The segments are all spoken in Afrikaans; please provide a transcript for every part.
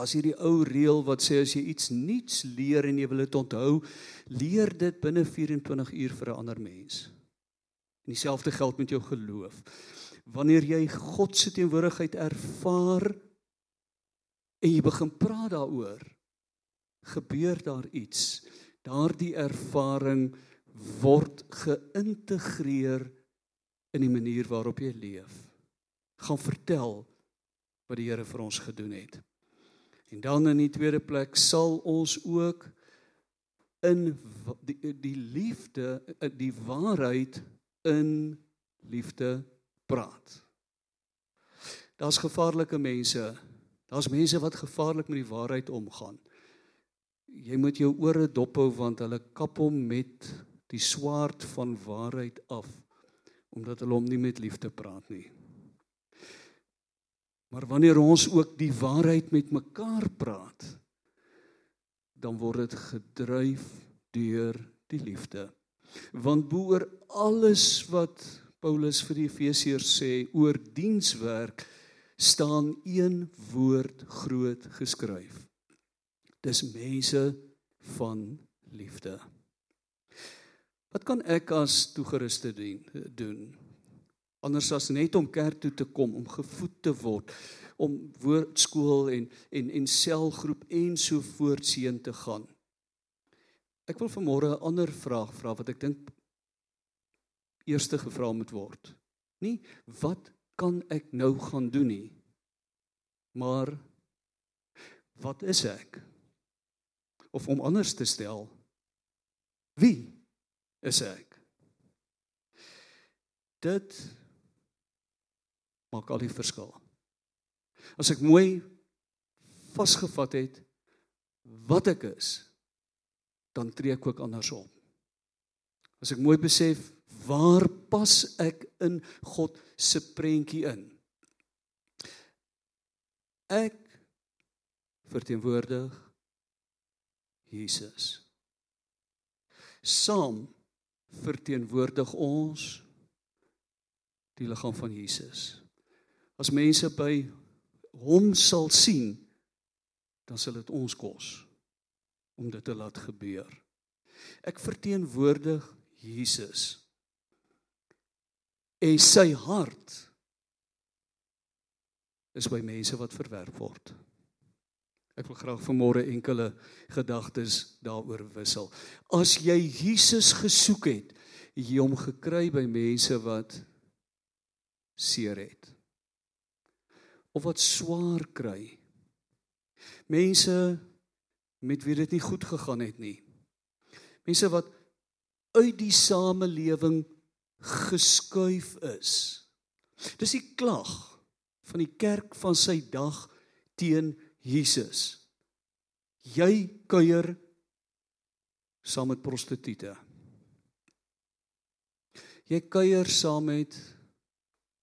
As hierdie ou reël wat sê as jy iets nuuts leer en jy wil dit onthou, leer dit binne 24 uur vir 'n ander mens. En dieselfde geld met jou geloof. Wanneer jy God se teenwoordigheid ervaar en jy begin praat daaroor, gebeur daar iets. Daardie ervaring word geïntegreer in die manier waarop jy leef. Gaan vertel wat die Here vir ons gedoen het. En dan in die tweede plek sal ons ook in die, die liefde die waarheid in liefde praat. Daar's gevaarlike mense. Daar's mense wat gevaarlik met die waarheid omgaan. Jy moet jou ore dophou want hulle kap hom met die swaard van waarheid af omdat hulle hom nie met liefde praat nie. Maar wanneer ons ook die waarheid met mekaar praat, dan word dit gedryf deur die liefde. Want boor alles wat Paulus vir die Efesiërs sê oor dienswerk staan een woord groot geskryf. Dis mense van liefde. Wat kan ek as toegeruste doen? Anders as net om kerk toe te kom om gevoed te word, om woordskool en en en selgroep en so voort seën te gaan. Ek wil vanmôre 'n ander vraag vra wat ek dink eerste gevra moet word. Nie wat kan ek nou gaan doen nie, maar wat is ek? Of om anders te stel, wie is ek. Dit maak al die verskil. As ek mooi vasgevat het wat ek is, dan tree ek ook andersom. As ek mooi besef waar pas ek in God se prentjie in? Ek verteenwoordig Jesus. Saam verteenwoordig ons die liggaam van Jesus. As mense by hom sal sien, dan sal dit ons kos om dit te laat gebeur. Ek verteenwoordig Jesus. En sy hart is by mense wat verwerp word. Ek wil graag vanmôre enkele gedagtes daaroor wissel. As jy Jesus gesoek het, het jy hom gekry by mense wat seer het. Of wat swaar kry. Mense met wie dit nie goed gegaan het nie. Mense wat uit die samelewing geskuif is. Dis die klag van die kerk van sy dag teen Jesus. Jy kuier saam met prostituie. Jy kuier saam met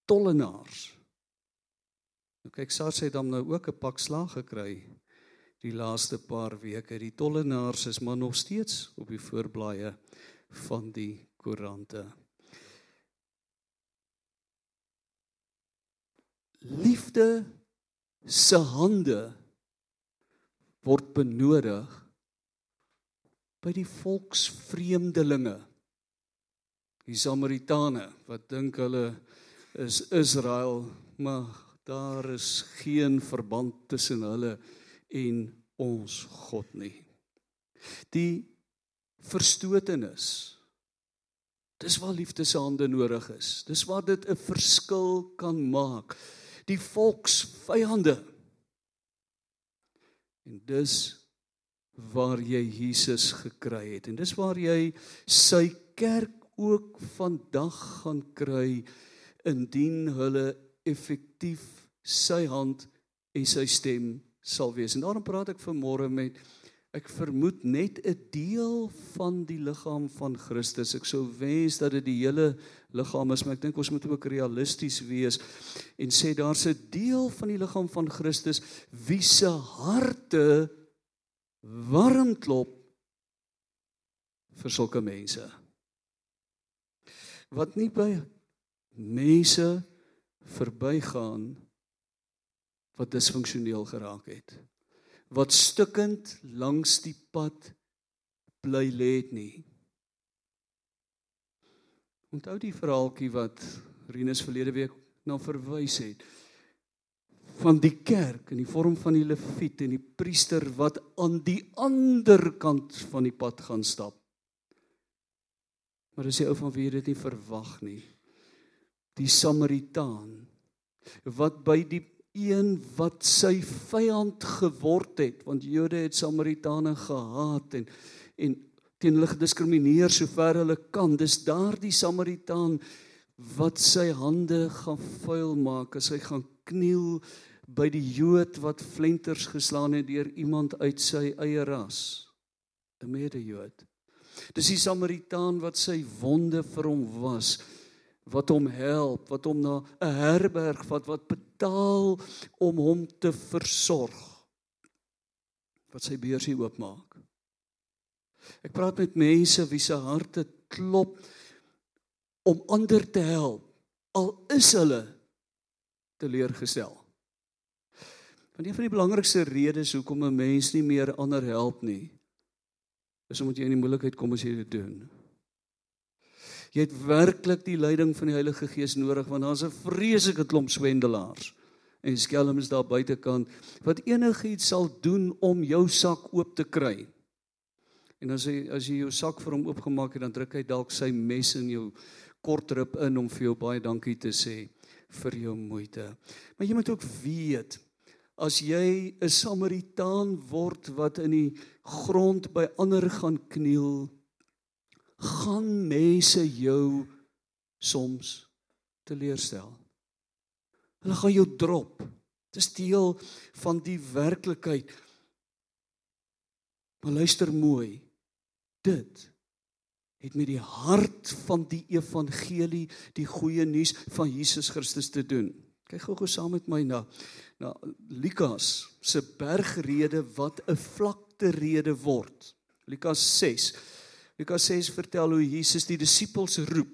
tollenaars. Nou kyk SARS het dan nou ook 'n pak slag gekry die laaste paar weke. Die tollenaars is maar nog steeds op die voorblaaie van die koerante. Liefde se hande word benodig by die volksvreemdelinge die samaritane wat dink hulle is Israel maar daar is geen verband tussen hulle en ons God nie. Die verstotenis dis waar liefde se hande nodig is. Dis waar dit 'n verskil kan maak. Die volksvyande. En dis waar jy Jesus gekry het. En dis waar jy sy kerk ook vandag gaan kry indien hulle effektief sy hand en sy stem sal wees. En daarom praat ek vanmôre met ek vermoed net 'n deel van die liggaam van Christus. Ek sou wens dat dit die hele liggaam is, maar ek dink ons moet ook realisties wees en sê daar's 'n deel van die liggaam van Christus wie se harte warm klop vir sulke mense. Wat nie by mense verbygaan wat disfunksioneel geraak het. wat stukkend langs die pad bly lê nie. Onthou die verhaaltjie wat Rinus verlede week na verwys het van die kerk in die vorm van die leviet en die priester wat aan die ander kant van die pad gaan stap. Maar dis die ou van wie jy dit nie verwag nie. Die Samaritaan wat by die een wat sy vyand geword het, want Jode het Samaritane gehaat en en teen hulle gediskrimineer sover hulle kan. Dis daardie Samaritaan wat sy hande gaan vuil maak as hy gaan kniel by die Jood wat flenters geslaan het deur iemand uit sy eie ras, 'n mede-Jood. Dis die Samaritaan wat sy wonde vir hom was, wat hom help, wat hom na 'n herberg vat, wat betaal om hom te versorg. Wat sy beursie oopmaak. Ek praat met mense wie se harte klop om ander te help al is hulle teleurgestel. Want een van die belangrikste redes hoekom 'n mens nie meer ander help nie, is omdat jy in die moeilikheid kom as jy dit doen. Jy het werklik die leiding van die Heilige Gees nodig want daar's 'n vreeslike klomp swendelaars en skelms daar buitekant wat enigiets sal doen om jou sak oop te kry. En as jy as jy jou sak vir hom oopgemaak het, dan druk hy dalk sy mes in jou kortrip in om vir jou baie dankie te sê vir jou moeite. Maar jy moet ook weet as jy 'n Samaritaan word wat in die grond by ander gaan kniel, gaan mense jou soms teleurstel. Hulle gaan jou drop. Dit is deel van die werklikheid. Maar luister mooi. Dit het met die hart van die evangelie, die goeie nuus van Jesus Christus te doen. Kyk gou-gou saam met my na na Lukas se bergrede wat 'n vlakte rede word. Lukas 6. Lukas 6 vertel hoe Jesus die disippels roep.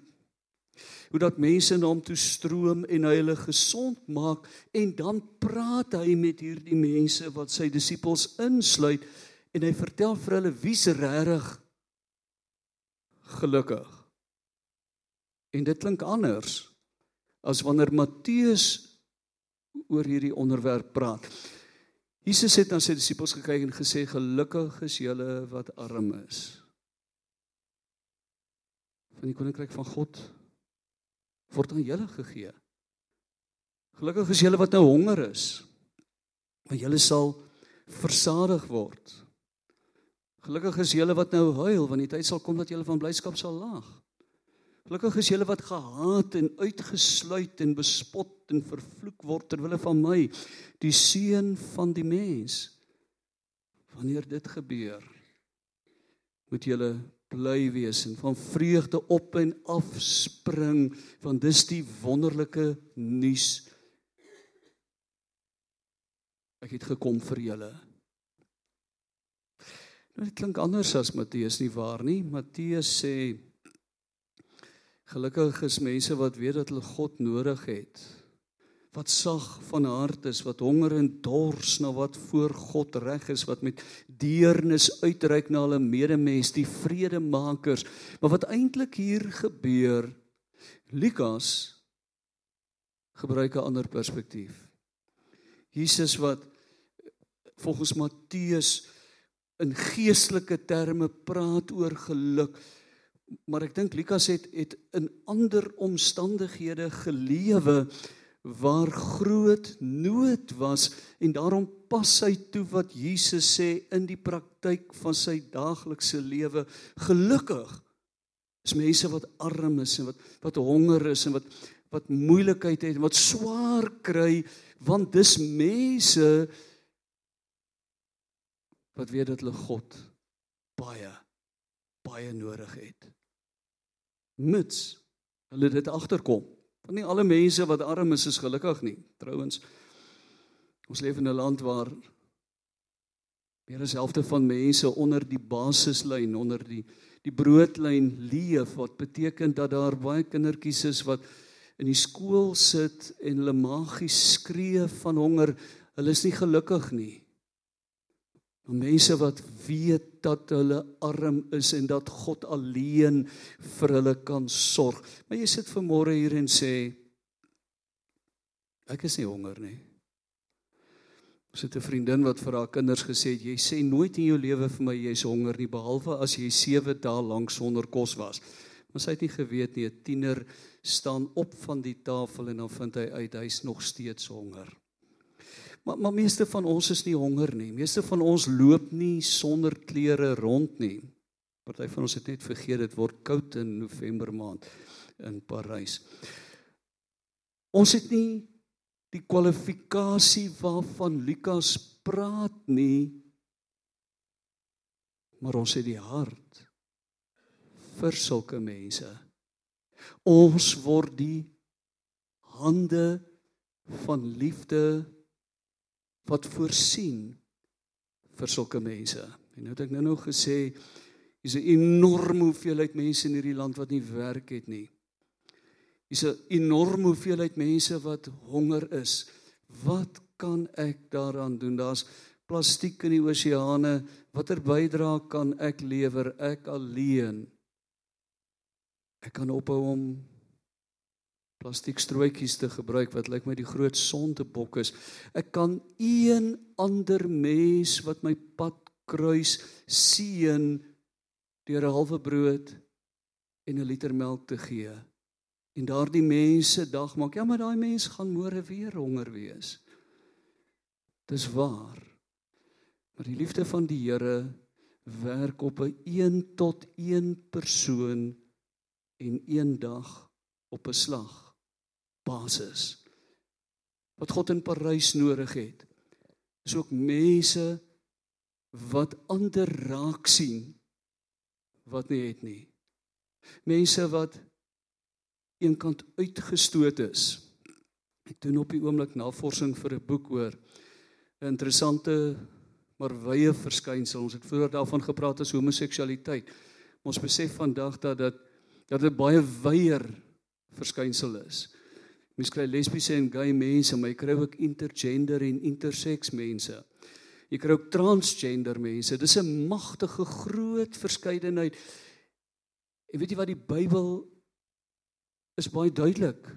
Hoe dat mense na hom toe stroom en hy hulle gesond maak en dan praat hy met hierdie mense wat sy disippels insluit en hy vertel vir hulle wie's regtig gelukkig. En dit klink anders as wanneer Matteus oor hierdie onderwerp praat. Jesus het na sy disippels gekyk en gesê gelukkig is julle wat arm is. Van die koninkryk van God word aan julle gegee. Gelukkig is julle wat nou honger is. Want julle sal versadig word. Gelukkig is julle wat nou huil want die tyd sal kom dat julle van blydskap sal lag. Gelukkig is julle wat gehaat en uitgesluit en bespot en vervloek word ter wille van my, die seun van die mens. Wanneer dit gebeur, moet julle bly wees en van vreugde op en af spring, want dis die wonderlike nuus. Ek het gekom vir julle. Nou dit klink anders as Matteus nie waar nie. Matteus sê Gelukkig is mense wat weet dat hulle God nodig het. Wat sag van hart is, wat honger en dors na wat voor God reg is, wat met deernis uitreik na hulle medemens, die vredemakers. Maar wat eintlik hier gebeur, Lukas gebruik 'n ander perspektief. Jesus wat volgens Matteus in geestelike terme praat oor geluk maar ek dink Lukas het het in ander omstandighede gelewe waar groot nood was en daarom pas hy toe wat Jesus sê in die praktyk van sy daaglikse lewe gelukkig is mense wat arm is en wat wat honger is en wat wat moeilikheid het en wat swaar kry want dis mense wat weet dat hulle God baie baie nodig het. Mits hulle dit agterkom. Want nie alle mense wat arm is is gelukkig nie. Trouwens ons leef in 'n land waar meer as helfte van mense onder die basislyn, onder die die broodlyn leef wat beteken dat daar baie kindertjies is wat in die skool sit en hulle magies skree van honger. Hulle is nie gelukkig nie. Maar mense wat weet dat hulle arm is en dat God alleen vir hulle kan sorg. Maar jy sit vanmôre hier en sê ek is nie honger nie. Ons het 'n vriendin wat vir haar kinders gesê het jy sê nooit in jou lewe vir my jy's honger nie behalwe as jy 7 dae lank sonder kos was. Maar sy het nie geweet nie 'n tiener staan op van die tafel en dan vind hy uit hy's nog steeds honger. Maar maar meeste van ons is nie honger nie. Meeste van ons loop nie sonder klere rond nie. Party van ons het net vergeet dit word koud in November maand in Parys. Ons het nie die kwalifikasie waarvan Lukas praat nie maar ons het die hart vir sulke mense ons word die hande van liefde wat voorsien vir sulke mense en nou het ek nou nog gesê hier's 'n enorme hoeveelheid mense in hierdie land wat nie werk het nie Dis 'n enorme hoeveelheid mense wat honger is. Wat kan ek daaraan doen? Daar's plastiek in die oseane. Watter bydrae kan ek lewer ek alleen? Ek kan ophou om plastiek strooitjies te gebruik wat lyk my die groot sondebok is. Ek kan een ander mens wat my pad kruis seën deur 'n halwe brood en 'n liter melk te gee en daardie mense dag maak. Ja, maar daai mense gaan môre weer honger wees. Dis waar. Maar die liefde van die Here werk op 'n 1 tot 1 persoon en een dag op 'n slag basis. Wat God in Parys nodig het, is ook mense wat ander raak sien wat nie het nie. Mense wat eenkant uitgestoot is. Ek doen op die oomblik navorsing vir 'n boek oor 'n interessante maar wye verskynsel. Ons het vroeër daarvan gepraat as homoseksualiteit. Ons besef vandag dat dit dat dit baie wyeer verskynsel is. Mens kry lesbiese en gay mense, maar jy kry ook intergender en intersex mense. Jy kry ook transgender mense. Dis 'n magtige groot verskeidenheid. En weet jy wat die Bybel is baie duidelik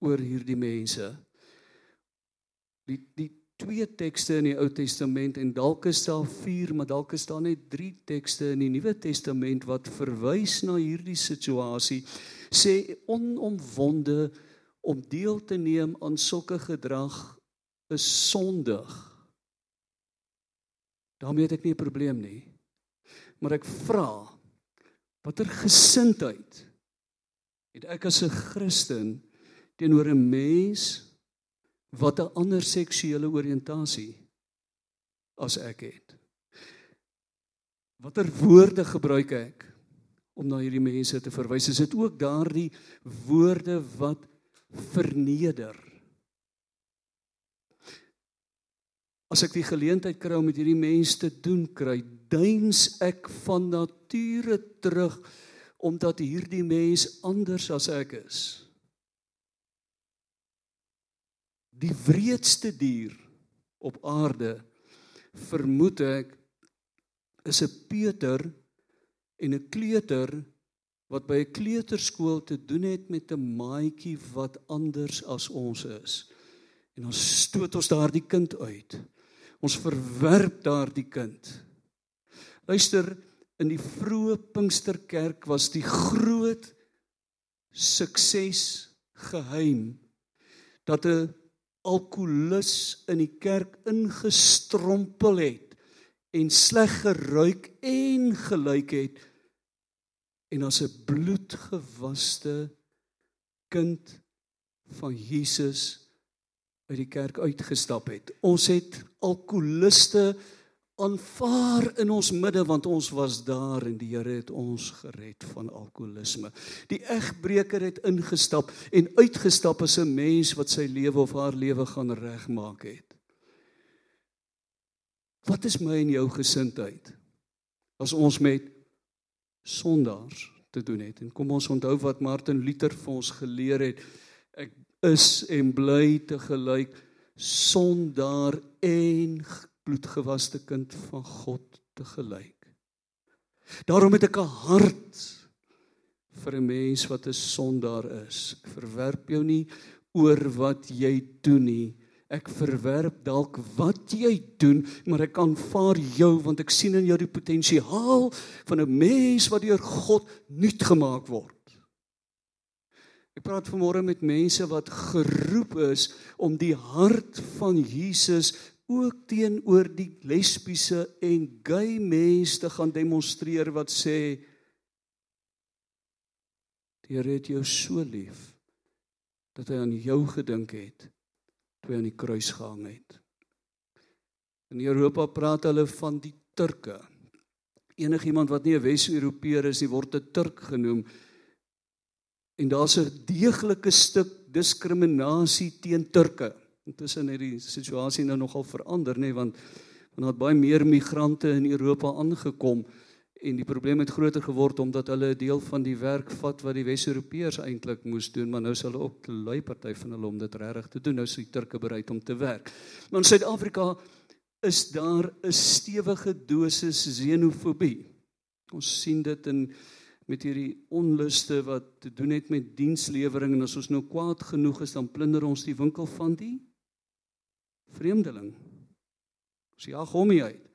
oor hierdie mense. Die die twee tekste in die Ou Testament en dalk is daar 4, maar dalk is daar net 3 tekste in die Nuwe Testament wat verwys na hierdie situasie. Sê onomwonde om deel te neem aan sulke gedrag is sondig. daarmee het ek nie 'n probleem nie. Maar ek vra watter gesindheid het ek as 'n Christen teenoor 'n mens wat 'n ander seksuele oriëntasie as ek het. Watter woorde gebruik ek om na hierdie mense te verwys? Is dit ook daardie woorde wat verneder? As ek die geleentheid kry om met hierdie mense te doen kry, duins ek van nature terug omdat hierdie mens anders as ek is. Die wreedste dier op aarde vermoed ek is 'n Peter en 'n kleuter wat by 'n kleuterskool te doen het met 'n maatjie wat anders as ons is. En ons stoot ons daardie kind uit. Ons verwerp daardie kind. Luister, in die vroeë Pinksterkerk was die groot sukses geheim dat 'n alkoholus in die kerk ingestrompel het en sleg geruik en gelyk het en as 'n bloedgewaste kind van Jesus uit die kerk uitgestap het. Ons het alkoholiste aanvaar in ons midde want ons was daar en die Here het ons gered van alkoholisme. Die egbreker het ingestap en uitgestap as 'n mens wat sy lewe of haar lewe gaan regmaak het. Wat is my en jou gesindheid as ons met sondaars te doen het? En kom ons onthou wat Martin Luther vir ons geleer het. Ek is en bly te gelyk sondaar en bloedgewaste kind van God te gelyk. Daarom het ek 'n hart vir 'n mens wat 'n sondaar is. Ek verwerp jou nie oor wat jy doen nie. Ek verwerp dalk wat jy doen, maar ek aanvaar jou want ek sien in jou die potensiaal van 'n mens wat deur God nuut gemaak word. Ek praat vanmôre met mense wat geroep is om die hart van Jesus ook teenoor die lesbiese en gay mense te gaan demonstreer wat sê die Here het jou so lief dat hy aan jou gedink het toe hy aan die kruis gehang het. In Europa praat hulle van die Turke. Enigiemand wat nie 'n Wes-Europeër is nie, word 'n Turk genoem en daar's 'n deeglike stuk diskriminasie teen Turke. Intussen het die situasie nou nogal verander nê want want daar het baie meer migrante in Europa aangekom en die probleem het groter geword omdat hulle 'n deel van die werk vat wat die Wes-Europeërs eintlik moes doen, maar nou is hulle ook 'n lui party van hulle om dit regtig te doen. Nou is die Turke bereid om te werk. Maar in Suid-Afrika is daar 'n stewige dosis xenofobie. Ons sien dit in met hierdie onluste wat te doen het met dienslewering en as ons nou kwaad genoeg is dan plunder ons die winkel van die vreemdeling. Ons ja hom uit.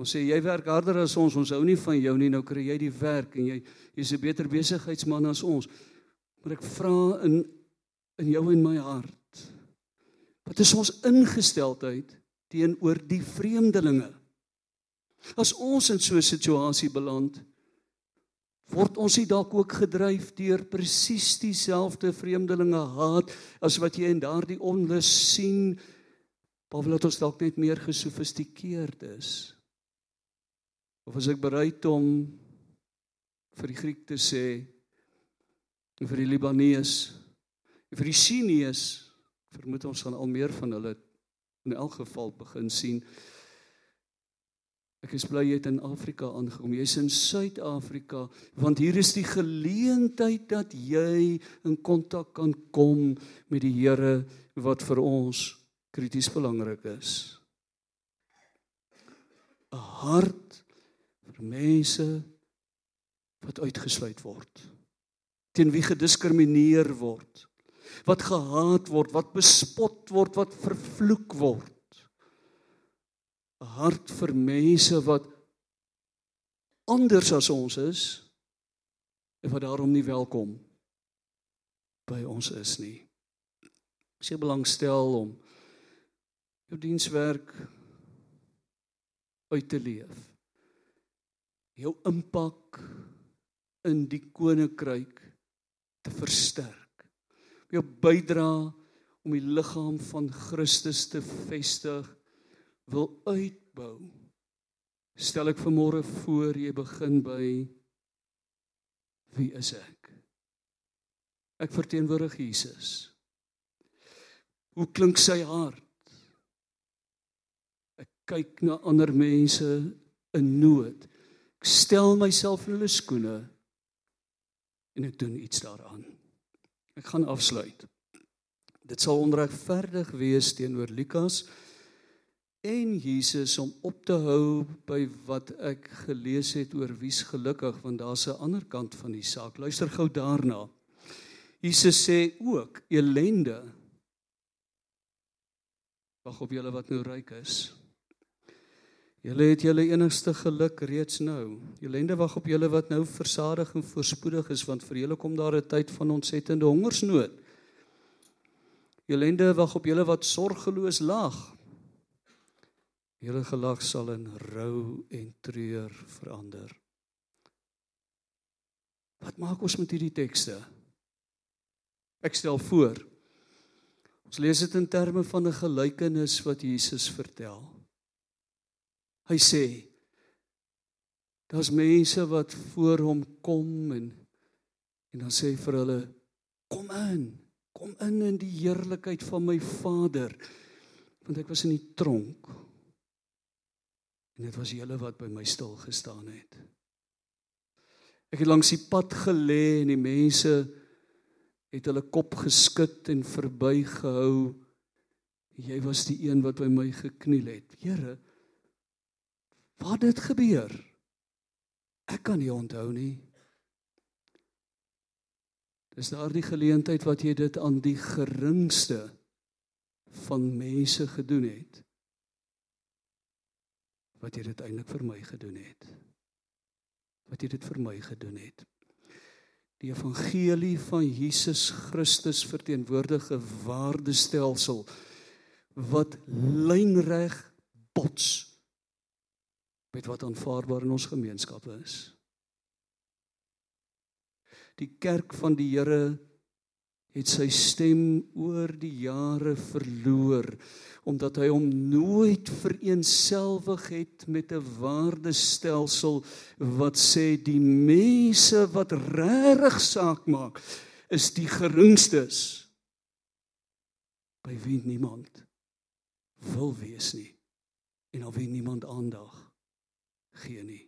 Ons sê jy werk harder as ons, ons hou nie van jou nie, nou kry jy die werk en jy jy's 'n beter besigheidsman as ons. Maar ek vra in in jou en my hart. Wat is ons ingesteldheid teenoor die vreemdelinge? As ons in so 'n situasie beland, word ons nie dalk ook gedryf deur presies dieselfde vreemdelinge haat as wat jy in daardie onlus sien behalwe dat ons dalk net meer gesofistikeerd is of as ek bereid om vir die Griek te sê en vir die Libanees en vir die Sinees vermoed ons gaan al meer van hulle in elk geval begin sien Ek is bly jy het in Afrika aangekom. Jy's in Suid-Afrika want hier is die geleentheid dat jy in kontak kan kom met die Here wat vir ons krities belangrik is. 'n Hart vir mense wat uitgesluit word. Teen wie gediskrimineer word. Wat gehaat word, wat bespot word, wat vervloek word. 'n hart vir mense wat anders as ons is en wat daarom nie welkom by ons is nie. As jy belangstel om jou dienswerk uit te leef. Jou impak in die koninkryk te versterk. Jou bydra om die liggaam van Christus te vestig wil uitbou. Stel ek vanmôre voor jy begin by wie is ek? Ek verteenwoordig Jesus. Hoe klink sy hart? Ek kyk na ander mense in nood. Ek stel myself in hulle skoene en ek doen iets daaraan. Ek gaan afsluit. Dit sal onregverdig wees teenoor Lukas en Jesus om op te hou by wat ek gelees het oor wie's gelukkig want daar's 'n ander kant van die saak. Luister gou daarna. Jesus sê ook elende Wag op julle wat nou ryk is. Julle het julle enigste geluk reeds nou. Elende wag op julle wat nou versadig en voorspoedig is want vir julle kom daar 'n tyd van ontsettende hongersnood. Elende wag op julle wat sorgeloos lag Julle gelag sal in rou en treur verander. Wat maak ons met hierdie tekste? Ek stel voor. Ons lees dit in terme van 'n gelykenis wat Jesus vertel. Hy sê daar's mense wat voor hom kom en en dan sê vir hulle kom in, kom in in die heerlikheid van my Vader want ek was in die tronk En dit was julle wat by my stil gestaan het. Ek het langs die pad gelê en die mense het hulle kop geskud en verbygehou Jy was die een wat by my gekniel het. Here, wat het gebeur? Ek kan nie onthou nie. Dis daardie geleentheid wat jy dit aan die geringste van mense gedoen het. Wat jy dit eintlik vir my gedoen het. Wat jy dit vir my gedoen het. Die evangelie van Jesus Christus verteenwoordig 'n waardestelsel wat lynreg bots met wat aanvaarbaar in ons gemeenskappe is. Die kerk van die Here het sy stem oor die jare verloor omdat hy hom nooit vereenselwig het met 'n waardestelsel wat sê die mense wat regtig saak maak is die geringstes by wie niemand wil wees nie en al wie niemand aandag gee nie.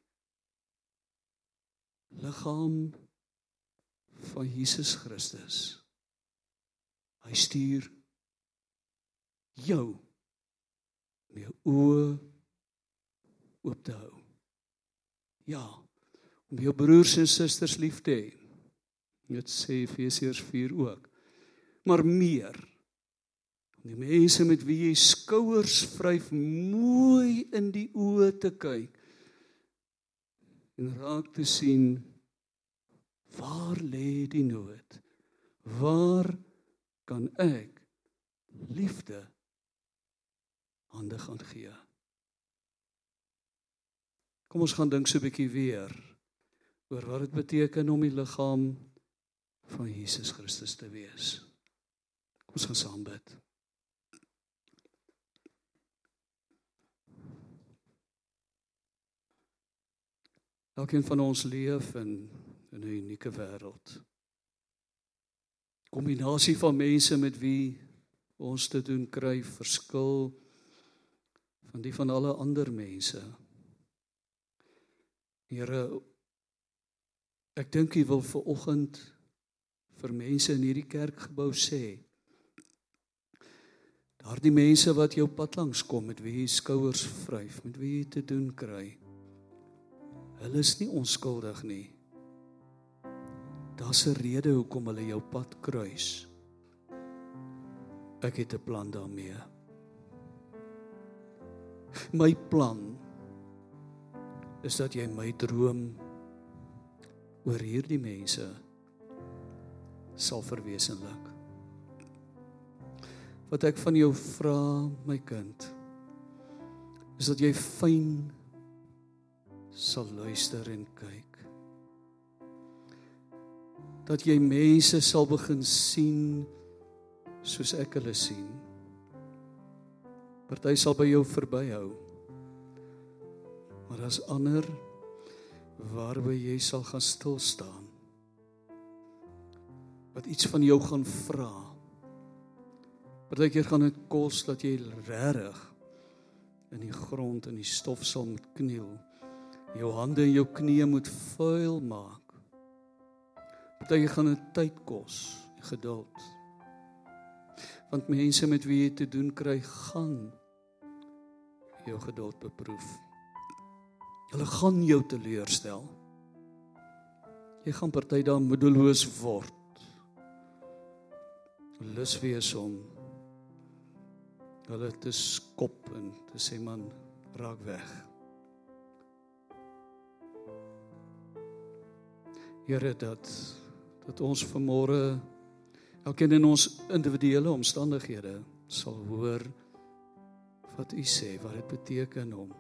Liggaam van Jesus Christus hy stuur jou om jou oë oop te hou. Ja om jou broers en susters lief te hê. Dit sê Efesiërs 4 ook. Maar meer Die mense met wie jy skouers vryf mooi in die oë te kyk en raak te sien waar lê die nood? Waar kan ek liefde hande gaan gee? Kom ons gaan dink so 'n bietjie weer oor wat dit beteken om die liggaam van Jesus Christus te wees. Kom ons gaan saam bid. Elkeen van ons leef in, in 'n unieke wêreld. Kombinasie van mense met wie ons te doen kry verskil van die van alle ander mense. Here ek dink jy wil vir oggend vir mense in hierdie kerkgebou sê daardie mense wat jou pad langs kom met wie jy skouers vryf, met wie jy te doen kry. Hulle is nie onskuldig nie. Daar's 'n rede hoekom hulle jou pad kruis. Ek het 'n plan daarmee. My plan is dat jy my droom oor hierdie mense sal verwesenlik. Wat ek van jou vra, my kind, is dat jy fyn sal luister en kyk. Dat jy mense sal begin sien soos ek hulle sien. Party sal by jou verbyhou. Maar as ander waarby jy sal gaan stil staan. Wat iets van jou gaan vra. Partykeer gaan dit kos dat jy regtig in die grond in die stof sal moet kniel jou hande en jou knieë moet vuil maak. Party gaan dit tyd kos, geduld. Want mense met wie jy te doen kry, gaan jou geduld beproef. Hulle gaan jou teleurstel. Jy gaan party dan moedeloos word. Lus wees om hulle te skop en te sê man raak weg. Here dat dat ons vanmôre elkeen in ons individuele omstandighede sal hoor wat U sê wat dit beteken om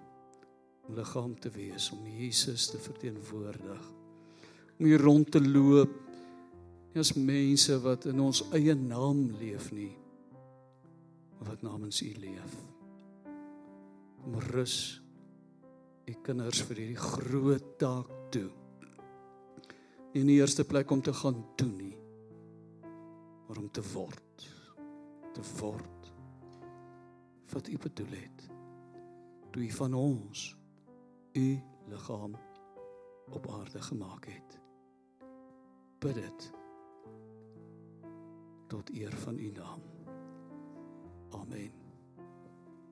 liggaam te wees om Jesus te verteenwoordig om hier rond te loop nie as mense wat in ons eie naam leef nie maar wat namens U leef. Om rus U kinders vir hierdie groot taak toe nie in die eerste plek om te gaan doen nie maar om te word te word wat u bedoel het. Toe u van ons u liggaam op aarde gemaak het. Bid dit tot eer van u naam. Amen